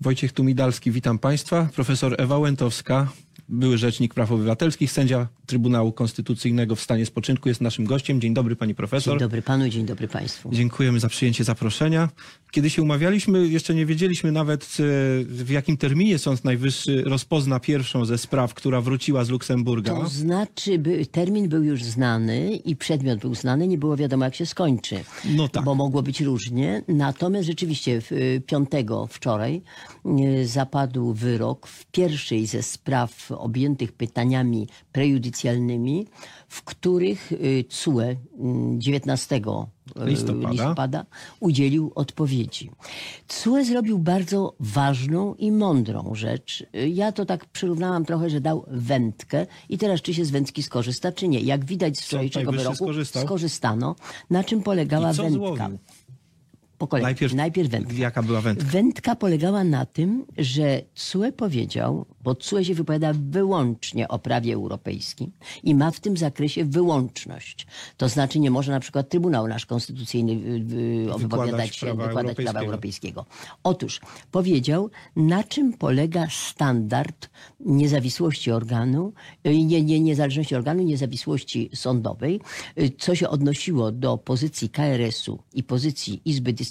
Wojciech Tumidalski, witam Państwa. Profesor Ewa Łętowska, były rzecznik praw obywatelskich, sędzia Trybunału Konstytucyjnego w stanie spoczynku jest naszym gościem. Dzień dobry Pani Profesor. Dzień dobry Panu, dzień dobry Państwu. Dziękujemy za przyjęcie zaproszenia. Kiedy się umawialiśmy, jeszcze nie wiedzieliśmy nawet e, w jakim terminie Sąd Najwyższy rozpozna pierwszą ze spraw, która wróciła z Luksemburga. To znaczy, by, termin był już znany i przedmiot był znany, nie było wiadomo jak się skończy. No tak. Bo mogło być różnie. Natomiast rzeczywiście w, y, piątego wczoraj y, zapadł wyrok w pierwszej ze spraw objętych pytaniami prejudycjalnymi, w których y, CUE y, 19 y, Listopada. listopada udzielił odpowiedzi. CUE zrobił bardzo ważną i mądrą rzecz. Y, Ja to tak przyrównałam trochę, że dał wędkę i teraz czy się z wędki skorzysta, czy nie. Jak widać z wczorajszego wyroku, skorzystał. skorzystano. Na czym polegała wędka? złowił? Po kolei. Najpierw- Najpierw wędka. Jaka była wędka? Wędka polegała na tym, że CUE powiedział, bo CUE się wypowiada wyłącznie o prawie europejskim i ma w tym zakresie wyłączność. To znaczy nie może na przykład Trybunał nasz Konstytucyjny wypowiadać się, prawa wykładać prawa europejskiego. europejskiego. Otóż powiedział, na czym polega standard niezawisłości organu, y, nie, nie, niezależności organu, niezawisłości sądowej, y, co się odnosiło do pozycji KRS-u i pozycji Izby Dyscyplinarnej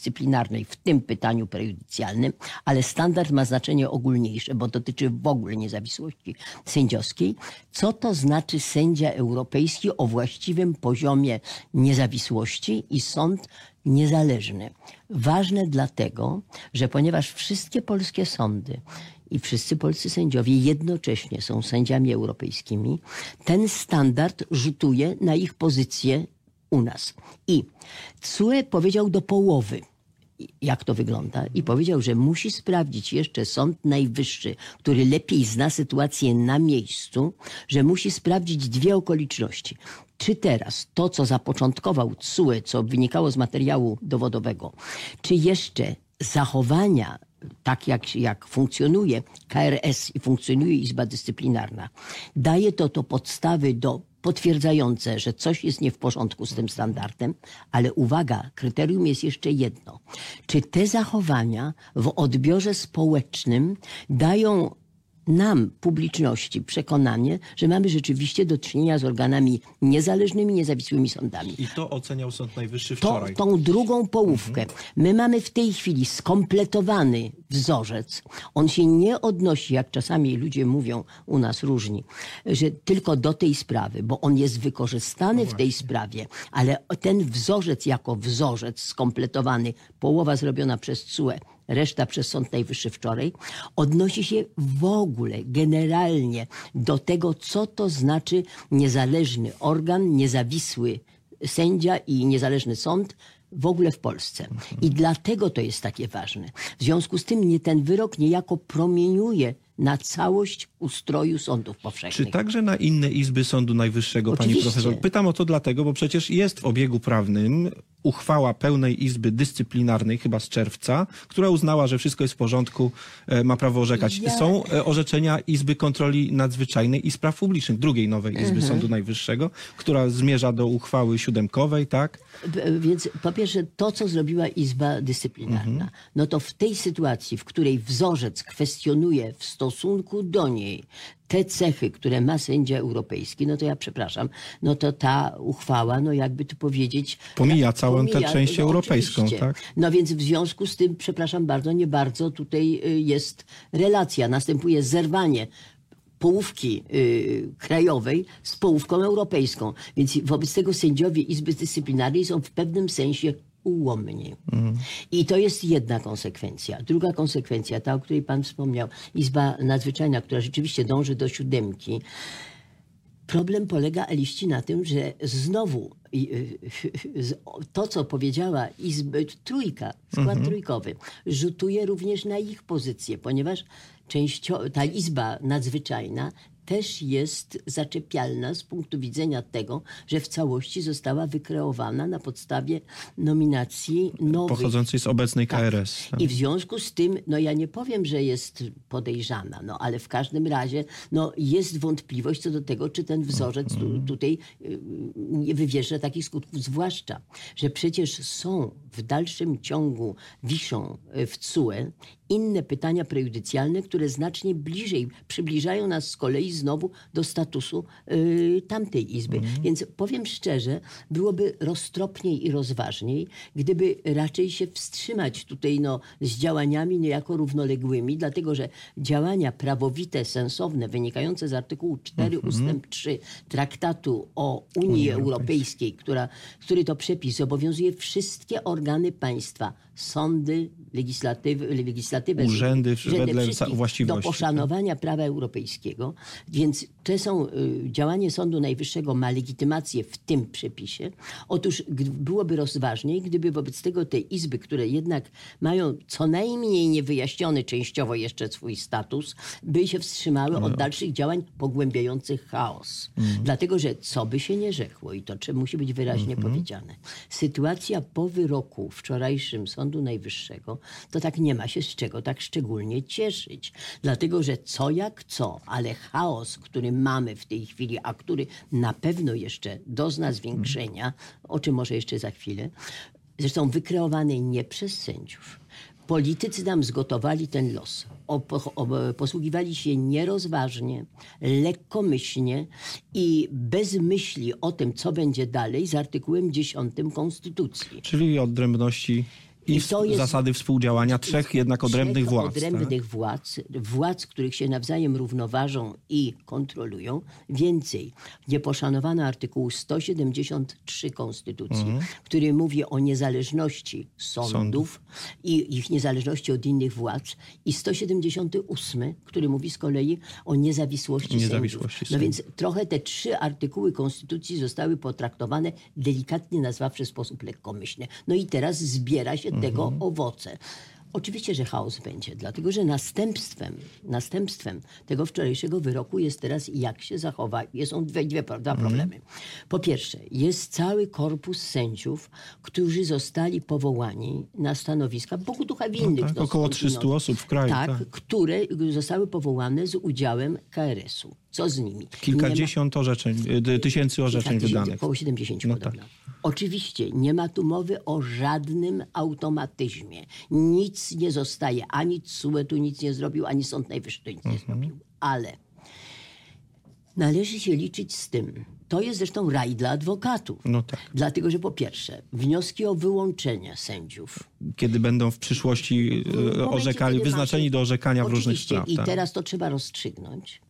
w tym pytaniu prejudycjalnym, ale standard ma znaczenie ogólniejsze, bo dotyczy w ogóle niezawisłości sędziowskiej. Co to znaczy sędzia europejski o właściwym poziomie niezawisłości i sąd niezależny. Ważne dlatego, że ponieważ wszystkie polskie sądy i wszyscy polscy sędziowie jednocześnie są sędziami europejskimi, ten standard rzutuje na ich pozycję u nas. I CUE powiedział do połowy, jak to wygląda i powiedział, że musi sprawdzić jeszcze Sąd Najwyższy, który lepiej zna sytuację na miejscu, że musi sprawdzić dwie okoliczności. Czy teraz to, co zapoczątkował CUE, co wynikało z materiału dowodowego, czy jeszcze zachowania tak jak, jak funkcjonuje KRS i funkcjonuje Izba Dyscyplinarna, daje to to podstawy do potwierdzające, że coś jest nie w porządku z tym standardem, ale uwaga, kryterium jest jeszcze jedno. Czy te zachowania w odbiorze społecznym dają nam, publiczności, przekonanie, że mamy rzeczywiście do czynienia z organami niezależnymi, niezawisłymi sądami. I to oceniał Sąd Najwyższy To, wczoraj. tą drugą połówkę. My mamy w tej chwili skompletowany wzorzec. On się nie odnosi, jak czasami ludzie mówią u nas różni, że tylko do tej sprawy, bo on jest wykorzystany w tej sprawie, ale ten wzorzec jako wzorzec skompletowany, połowa zrobiona przez CUE, reszta przez Sąd Najwyższy wczoraj, odnosi się w ogóle, generalnie do tego, co to znaczy niezależny organ, niezawisły sędzia i niezależny sąd w ogóle w Polsce. I dlatego to jest takie ważne. W związku z tym nie ten wyrok niejako promieniuje na całość ustroju sądów Czy powszechnych. także na inne izby Sądu Najwyższego, pani Oczywiście. profesor? Pytam o to dlatego, bo przecież jest w obiegu prawnym uchwała pełnej Izby Dyscyplinarnej, chyba z czerwca, która uznała, że wszystko jest w porządku, e, ma prawo orzekać. Ja- Są e, orzeczenia Izby Kontroli Nadzwyczajnej i Spraw Publicznych, drugiej nowej Izby Mhm. Sądu Najwyższego, która zmierza do uchwały siódemkowej, tak? Więc po pierwsze to, co zrobiła Izba Dyscyplinarna, no to w tej sytuacji, w której wzorzec kwestionuje w stosunku do niej te cechy, które ma sędzia europejski, no to ja przepraszam, no to ta uchwała, no jakby tu powiedzieć... Pomija całą tę część no europejską, oczywiście. tak? No więc w związku z tym, przepraszam bardzo, nie bardzo tutaj y, jest relacja. Następuje zerwanie połówki y, krajowej z połówką europejską. Więc wobec tego sędziowie Izby Dyscyplinarnej są w pewnym sensie ułomni. I to jest jedna konsekwencja. Druga konsekwencja, ta, o której pan wspomniał, Izba Nadzwyczajna, która rzeczywiście dąży do siódemki, Problem polega, Eliści, na tym, że znowu i, y, z- to, co powiedziała Izba, trójka, skład trójkowy, rzutuje również na ich pozycję, ponieważ ta Izba Nadzwyczajna też jest zaczepialna z punktu widzenia tego, że w całości została wykreowana na podstawie nominacji nowych. Pochodzącej z obecnej KRS. Tak. I w związku z tym, no ja nie powiem, że jest podejrzana, no ale w każdym razie no, jest wątpliwość co do tego, czy ten wzorzec tu, Mhm. tutaj y, nie wywierze takich skutków, zwłaszcza, że przecież są w dalszym ciągu, wiszą y, w CUE inne pytania prejudycjalne, które znacznie bliżej przybliżają nas z kolei znowu do statusu y, tamtej izby. Mhm. Więc powiem szczerze, byłoby roztropniej i rozważniej, gdyby raczej się wstrzymać tutaj no, z działaniami niejako równoległymi, dlatego że działania prawowite, sensowne, wynikające z artykułu 4 Mhm. ustęp 3 Traktatu o Unii Europejskiej, która, który to przepis zobowiązuje wszystkie organy państwa, sądy, legislatywy, legislatywy Urzędy wedle wszystkich do właściwości, tak. poszanowania prawa europejskiego. Więc to są, y, działanie Sądu Najwyższego ma legitymację w tym przepisie. Otóż byłoby rozważniej, gdyby wobec tego te izby, które jednak mają co najmniej niewyjaśniony częściowo jeszcze swój status, by się wstrzymały No. od dalszych działań pogłębiających chaos. Mhm. Dlatego, że co by się nie rzekło, i to musi być wyraźnie Mhm. powiedziane, sytuacja po wyroku wczorajszym Sądu Najwyższego, to tak nie ma się z czego tak szczególnie cieszyć. Dlatego, że co jak co, ale chaos, który mamy w tej chwili, a który na pewno jeszcze dozna zwiększenia, o czym może jeszcze za chwilę, zresztą wykreowany nie przez sędziów. Politycy nam zgotowali ten los. Posługiwali się nierozważnie, lekkomyślnie i bez myśli o tym, co będzie dalej z artykułem 10 Konstytucji. Czyli odrębności i, jest- zasady współdziałania trzech jednak odrębnych Trzech władz. tak? odrębnych władz, władz, których się nawzajem równoważą i kontrolują. Więcej, nie poszanowano artykułu 173 Konstytucji, który mówi o niezależności sądów, Sądów. i ich niezależności od innych władz i 178, który mówi z kolei o niezawisłości, Niezawisłości sędziów. No więc trochę te trzy artykuły Konstytucji zostały potraktowane delikatnie nazwawszy w sposób lekkomyślny. No i teraz zbiera się tego owoce. Oczywiście, że chaos będzie, dlatego że następstwem, następstwem tego wczorajszego wyroku jest teraz jak się zachowa. Są dwie, dwie, dwa problemy. Po pierwsze, jest cały korpus sędziów, którzy zostali powołani na stanowiska Bogu ducha winnych. tak, no, około skądinąd. 300 osób w kraju, Tak, tak. które zostały powołane z udziałem KRS-u. Co z nimi? Nie ma- Kilkadziesiąt orzeczeń, y, tysięcy orzeczeń tak, wydanych. Około 70 No podobno. Oczywiście nie ma tu mowy o żadnym automatyzmie. Nic nie zostaje, ani CUE tu nic nie zrobił, ani Sąd Najwyższy nic Mhm. nie zrobił. Ale należy się liczyć z tym. To jest zresztą raj dla adwokatów. No tak. Dlatego, że po pierwsze, wnioski o wyłączenie sędziów Kiedy będą w przyszłości y, momencie, orzekali, kiedy wyznaczeni do orzekania w różnych sprawach. I tak. teraz to trzeba rozstrzygnąć.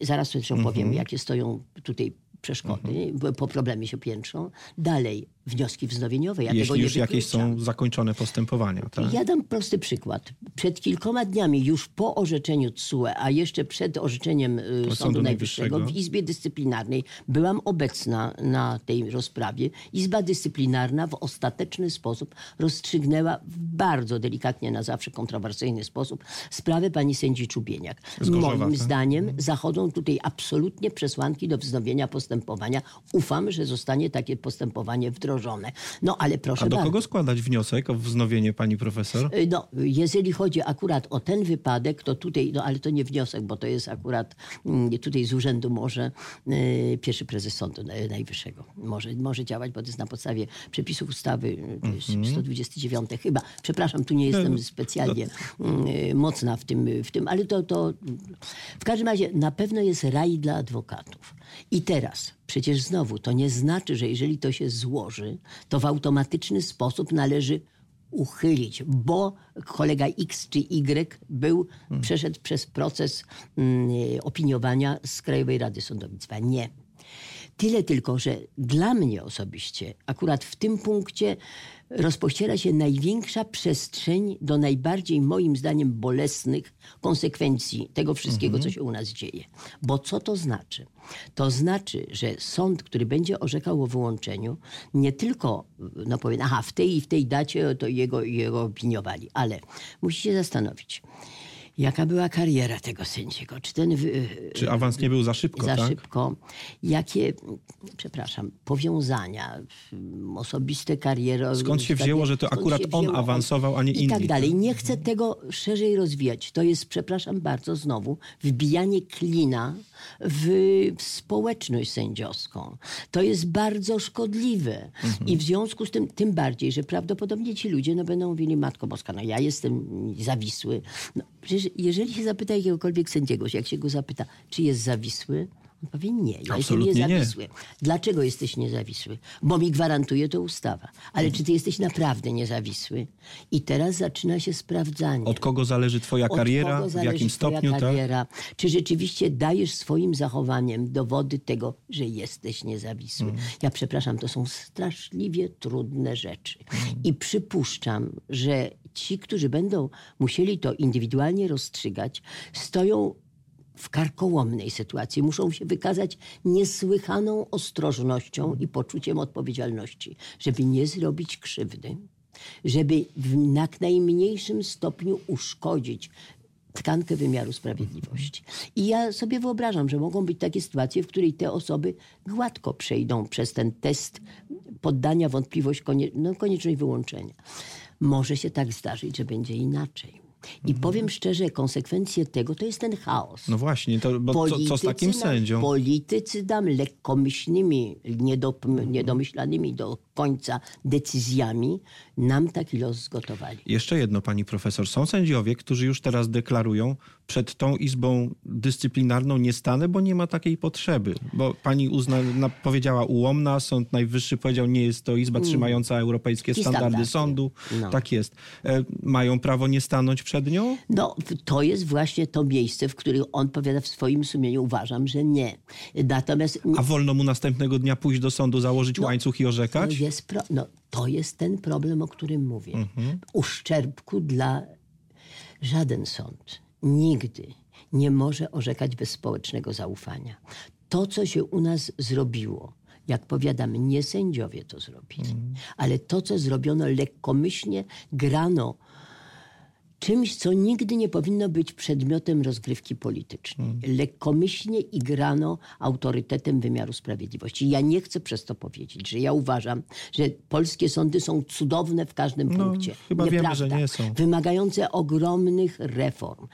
Zaraz zresztą Mhm. powiem, jakie stoją tutaj przeszkody, bo po problemie się piętrzą. Dalej, wnioski wznowieniowe. Ja Jeśli nie już jakieś są zakończone postępowania. Tak? Ja dam prosty przykład. Przed kilkoma dniami, już po orzeczeniu TSUE, a jeszcze przed orzeczeniem y, Sądu, Sądu Najwyższego, Najwyższego. w Izbie Dyscyplinarnej byłam obecna na tej rozprawie. Izba Dyscyplinarna w ostateczny sposób rozstrzygnęła w bardzo delikatnie, na zawsze kontrowersyjny sposób sprawę pani sędzi Czubieniak. Z Gorzowa, Moim tak? zdaniem zachodzą tutaj absolutnie przesłanki do wznowienia postępowania. Ufam, że zostanie takie postępowanie wdrożone. No ale proszę A do bardzo. kogo składać wniosek o wznowienie, pani profesor? Y, No, jeżeli chodzi akurat o ten wypadek, to tutaj, no ale to nie wniosek, bo to jest akurat mm, tutaj z urzędu może y, pierwszy prezes Sądu Naj- Najwyższego może, może działać, bo to jest na podstawie przepisów ustawy y, to jest 129 chyba. Przepraszam, tu nie jestem specjalnie y, mocna w tym, w tym ale to, to w każdym razie na pewno jest raj dla adwokatów. I teraz przecież znowu to nie znaczy, że jeżeli to się złoży, to w automatyczny sposób należy uchylić, bo kolega X czy Y był, przeszedł przez proces mm, opiniowania z Krajowej Rady Sądownictwa. Nie. Tyle tylko, że dla mnie osobiście, akurat w tym punkcie rozpościera się największa przestrzeń do najbardziej, moim zdaniem, bolesnych konsekwencji tego wszystkiego, co się u nas dzieje. Bo co to znaczy? To znaczy, że sąd, który będzie orzekał o wyłączeniu, nie tylko no powie, aha, w tej i w tej dacie to jego, jego opiniowali, ale musi się zastanowić. Jaka była kariera tego sędziego? Czy ten Czy awans nie był za szybko, za tak? szybko? Jakie, przepraszam, powiązania, osobiste kariery? Skąd się wzięło, że to akurat on wzięło awansował, a nie I tak inni, dalej. tak? Nie chcę tego szerzej rozwijać. To jest, przepraszam bardzo, znowu wbijanie klina w, w społeczność sędziowską. To jest bardzo szkodliwe. I w związku z tym, tym bardziej, że prawdopodobnie ci ludzie no, będą mówili, Matko Boska, no ja jestem zawisły. No, przecież jeżeli się zapyta jakiegokolwiek sędziego, jak się go zapyta, czy jest zawisły, on powie nie, ja Absolutnie nie. jestem niezawisły. Dlaczego jesteś niezawisły? Bo mi gwarantuje to ustawa. Ale czy ty jesteś naprawdę niezawisły? I teraz zaczyna się sprawdzanie. Od kogo zależy twoja Od kariera, kogo w zależy jakim twoja stopniu, tak? kariera? Czy rzeczywiście dajesz swoim zachowaniem dowody tego, że jesteś niezawisły? Mm. Ja przepraszam, to są straszliwie trudne rzeczy. Mm. I przypuszczam, że ci, którzy będą musieli to indywidualnie rozstrzygać, stoją w karkołomnej sytuacji. Muszą się wykazać niesłychaną ostrożnością i poczuciem odpowiedzialności, żeby nie zrobić krzywdy, żeby w jak najmniejszym stopniu uszkodzić tkankę wymiaru sprawiedliwości. I ja sobie wyobrażam, że mogą być takie sytuacje, w której te osoby gładko przejdą przez ten test poddania wątpliwość, konie, no, konieczność wyłączenia. Może się tak zdarzyć, że będzie inaczej. I powiem szczerze, konsekwencje tego to jest ten chaos. No właśnie, to, bo co, co z takim nam- sędzią? Politycy nam lekkomyślnymi, niedop, niedomyślanymi do końca decyzjami nam taki los zgotowali. Jeszcze jedno, pani profesor. Są sędziowie, którzy już teraz deklarują, przed tą izbą dyscyplinarną nie stanę, bo nie ma takiej potrzeby. Bo pani uzna, na, powiedziała ułomna, Sąd Najwyższy powiedział, nie jest to izba trzymająca europejskie standardy standardy. sądu. No. Tak jest. E, mają prawo nie stanąć przed nią? No, to jest właśnie to miejsce, w którym on powiada w swoim sumieniu, uważam, że nie. Natomiast A wolno mu następnego dnia pójść do sądu, założyć łańcuch i to orzekać? jest, pro, no, to jest ten problem, o którym mówię. Uszczerbku dla żaden sąd nigdy nie może orzekać bez społecznego zaufania. To, co się u nas zrobiło, jak powiadamy, nie sędziowie to zrobili, ale to, co zrobiono lekkomyślnie, grano czymś, co nigdy nie powinno być przedmiotem rozgrywki politycznej. Lekkomyślnie i grano autorytetem wymiaru sprawiedliwości. Ja nie chcę przez to powiedzieć, że ja uważam, że polskie sądy są cudowne w każdym No, punkcie. chyba wiemy, Nieprawda. że nie są. Wymagające ogromnych reform,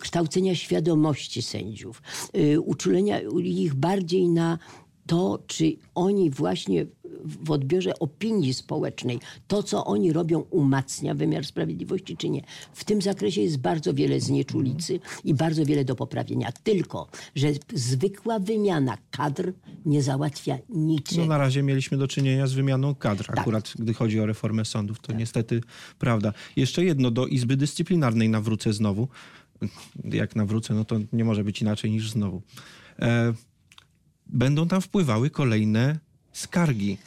kształcenia świadomości sędziów, y, uczulenia ich bardziej na to, czy oni właśnie w odbiorze opinii społecznej, to co oni robią umacnia wymiar sprawiedliwości, czy nie. W tym zakresie jest bardzo wiele znieczulicy i bardzo wiele do poprawienia. Tylko, że zwykła wymiana kadr nie załatwia niczego. No na razie mieliśmy do czynienia z wymianą kadr, Tak. akurat gdy chodzi o reformę sądów. To niestety prawda. Jeszcze jedno, do Izby Dyscyplinarnej nawrócę znowu. Jak nawrócę, no to nie może być inaczej niż znowu. E, będą tam wpływały kolejne skargi.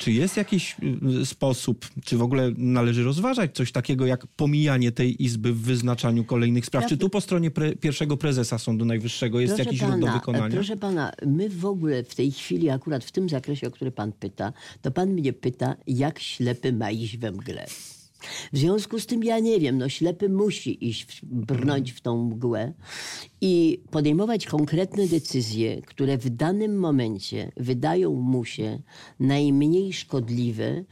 Czy jest jakiś y, sposób, czy w ogóle należy rozważać coś takiego jak pomijanie tej izby w wyznaczaniu kolejnych spraw? Czy tu po stronie pre, pierwszego prezesa Sądu Najwyższego jest jakiś ruch do wykonania? Proszę pana, my w ogóle w tej chwili, akurat w tym zakresie, o który pan pyta, to pan mnie pyta, jak ślepy ma iść we mgle. W związku z tym ja nie wiem, no ślepy musi iść, brnąć w tą mgłę i podejmować konkretne decyzje, które w danym momencie wydają mu się najmniej szkodliwe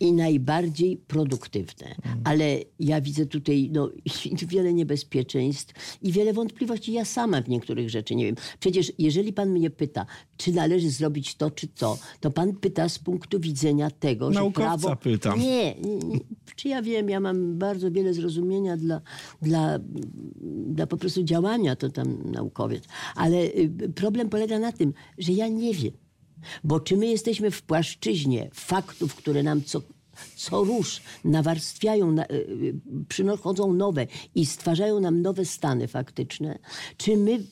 i najbardziej produktywne. Ale ja widzę tutaj no, wiele niebezpieczeństw i wiele wątpliwości. Ja sama w niektórych rzeczy nie wiem. Przecież jeżeli pan mnie pyta, czy należy zrobić to, czy to, to pan pyta z punktu widzenia tego, Naukowca że prawo... pytam. Nie, nie, nie. Czy ja wiem, ja mam bardzo wiele zrozumienia dla, dla, dla po prostu działania, to tam naukowiec. Ale y, problem polega na tym, że ja nie wiem. Bo czy my jesteśmy w płaszczyźnie faktów, które nam co, co róż nawarstwiają, na, y, y, przychodzą nowe i stwarzają nam nowe stany faktyczne, czy my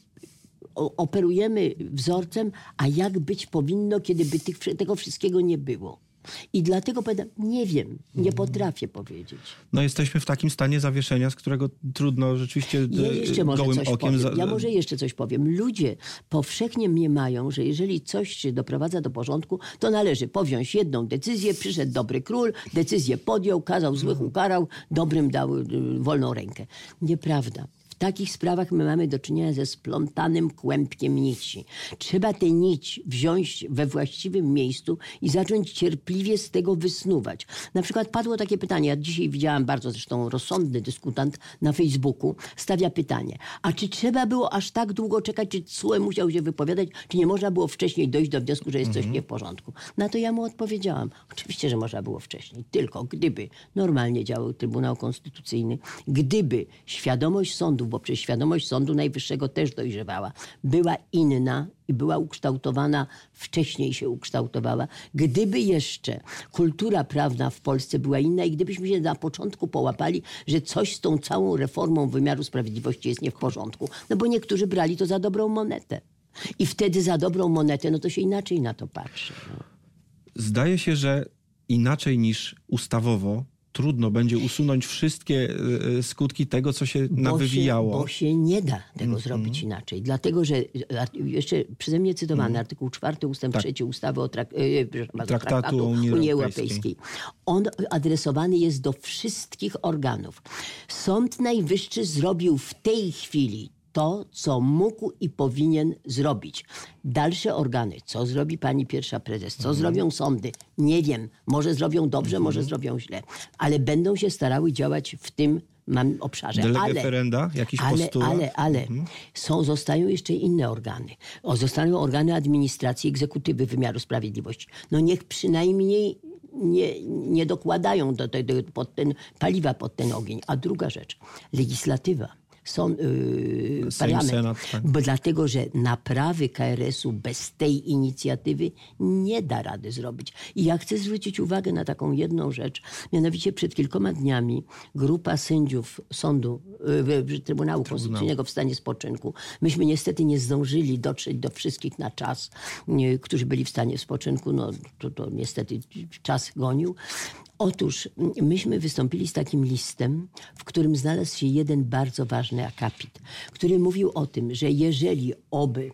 operujemy wzorcem, a jak być powinno, kiedy by tych, tego wszystkiego nie było. I dlatego powiem, nie wiem, nie potrafię powiedzieć. No jesteśmy w takim stanie zawieszenia, z którego trudno rzeczywiście Ja e, jeszcze może gołym coś okiem... powiem. Ja może jeszcze coś powiem. Ludzie powszechnie mniemają, że jeżeli coś się doprowadza do porządku, to należy powziąć jedną decyzję, przyszedł dobry król, decyzję podjął, kazał złych ukarał, dobrym dał y, wolną rękę. Nieprawda. W takich sprawach my mamy do czynienia ze splątanym kłębkiem nici. Trzeba tę nić wziąć we właściwym miejscu i zacząć cierpliwie z tego wysnuwać. Na przykład padło takie pytanie, ja dzisiaj widziałam bardzo zresztą rozsądny dyskutant na Facebooku, stawia pytanie, a czy trzeba było aż tak długo czekać, czy CUE musiał się wypowiadać, czy nie można było wcześniej dojść do wniosku, że jest coś nie w porządku? Na to ja mu odpowiedziałam, oczywiście, że można było wcześniej, tylko gdyby normalnie działał Trybunał Konstytucyjny, gdyby świadomość sądów, bo przecież świadomość Sądu Najwyższego też dojrzewała, była inna i była ukształtowana, wcześniej się ukształtowała, gdyby jeszcze kultura prawna w Polsce była inna i gdybyśmy się na początku połapali, że coś z tą całą reformą wymiaru sprawiedliwości jest nie w porządku, no bo niektórzy brali to za dobrą monetę. I wtedy za dobrą monetę, no to się inaczej na to patrzy. No. Zdaje się, że inaczej niż ustawowo trudno będzie usunąć wszystkie e, skutki tego, co się nawywijało. Się, bo się nie da tego mm -hmm. zrobić inaczej. Dlatego, że jeszcze przeze mnie cytowany mm. artykuł 4 ustęp tak. 3 ustawy o trak traktatu, traktatu Unii, Unii. Europejskiej. On adresowany jest do wszystkich organów. Sąd Najwyższy zrobił w tej chwili to, co mógł i powinien zrobić. Dalsze organy, co zrobi pani pierwsza prezes, co mhm. zrobią sądy, nie wiem. Może zrobią dobrze, mhm. może zrobią źle, ale będą się starały działać w tym mam obszarze. Delege ale, ferenda, jakiś ale, postulat? Ale, ale, mhm. są, zostają jeszcze inne organy. O, zostaną organy administracji, egzekutywy wymiaru sprawiedliwości. No niech przynajmniej nie, nie dokładają do, do, pod ten, paliwa pod ten ogień. A druga rzecz, legislatywa są, yy, parlament. Senat, tak. Bo dlatego, że naprawy KRS-u bez tej inicjatywy nie da rady zrobić. I ja chcę zwrócić uwagę na taką jedną rzecz. Mianowicie przed kilkoma dniami grupa sędziów sądu, yy, Trybunału Konstytucyjnego w stanie spoczynku. Myśmy niestety nie zdążyli dotrzeć do wszystkich na czas, yy, którzy byli w stanie spoczynku. No to, to niestety czas gonił. Otóż myśmy wystąpili z takim listem, w którym znalazł się jeden bardzo ważny akapit, który mówił o tym, że jeżeli oby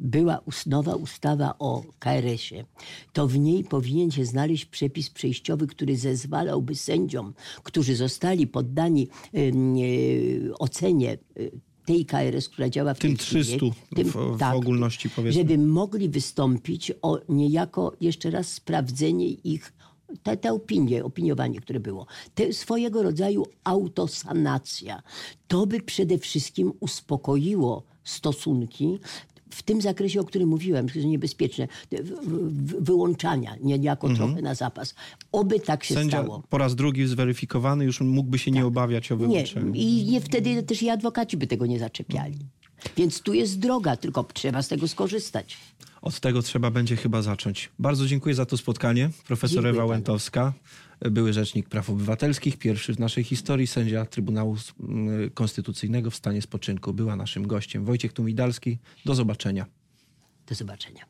była nowa ustawa o KRS-ie, to w niej powinien się znaleźć przepis przejściowy, który zezwalałby sędziom, którzy zostali poddani yy, ocenie yy, tej KRS, która działa w tym tej 300 chwili, tym, w, tak, ogólności powiedzmy. Żeby mogli wystąpić o niejako jeszcze raz sprawdzenie ich te, te opinie, opiniowanie, które było, to swojego rodzaju autosanacja. To by przede wszystkim uspokoiło stosunki w tym zakresie, o którym mówiłem, że niebezpieczne, wyłączania, niejako mhm. trochę na zapas. Oby tak się Sędzia stało. po raz drugi zweryfikowany już mógłby się tak. nie obawiać o wyłączenie. Nie. I nie, wtedy też i adwokaci by tego nie zaczepiali. Więc tu jest droga, tylko trzeba z tego skorzystać. Od tego trzeba będzie chyba zacząć. Bardzo dziękuję za to spotkanie. Profesor Ewa Łętowska, były rzecznik praw obywatelskich, pierwszy w naszej historii sędzia Trybunału Konstytucyjnego w stanie spoczynku. Była naszym gościem. Wojciech Tumidalski. Do zobaczenia. Do zobaczenia.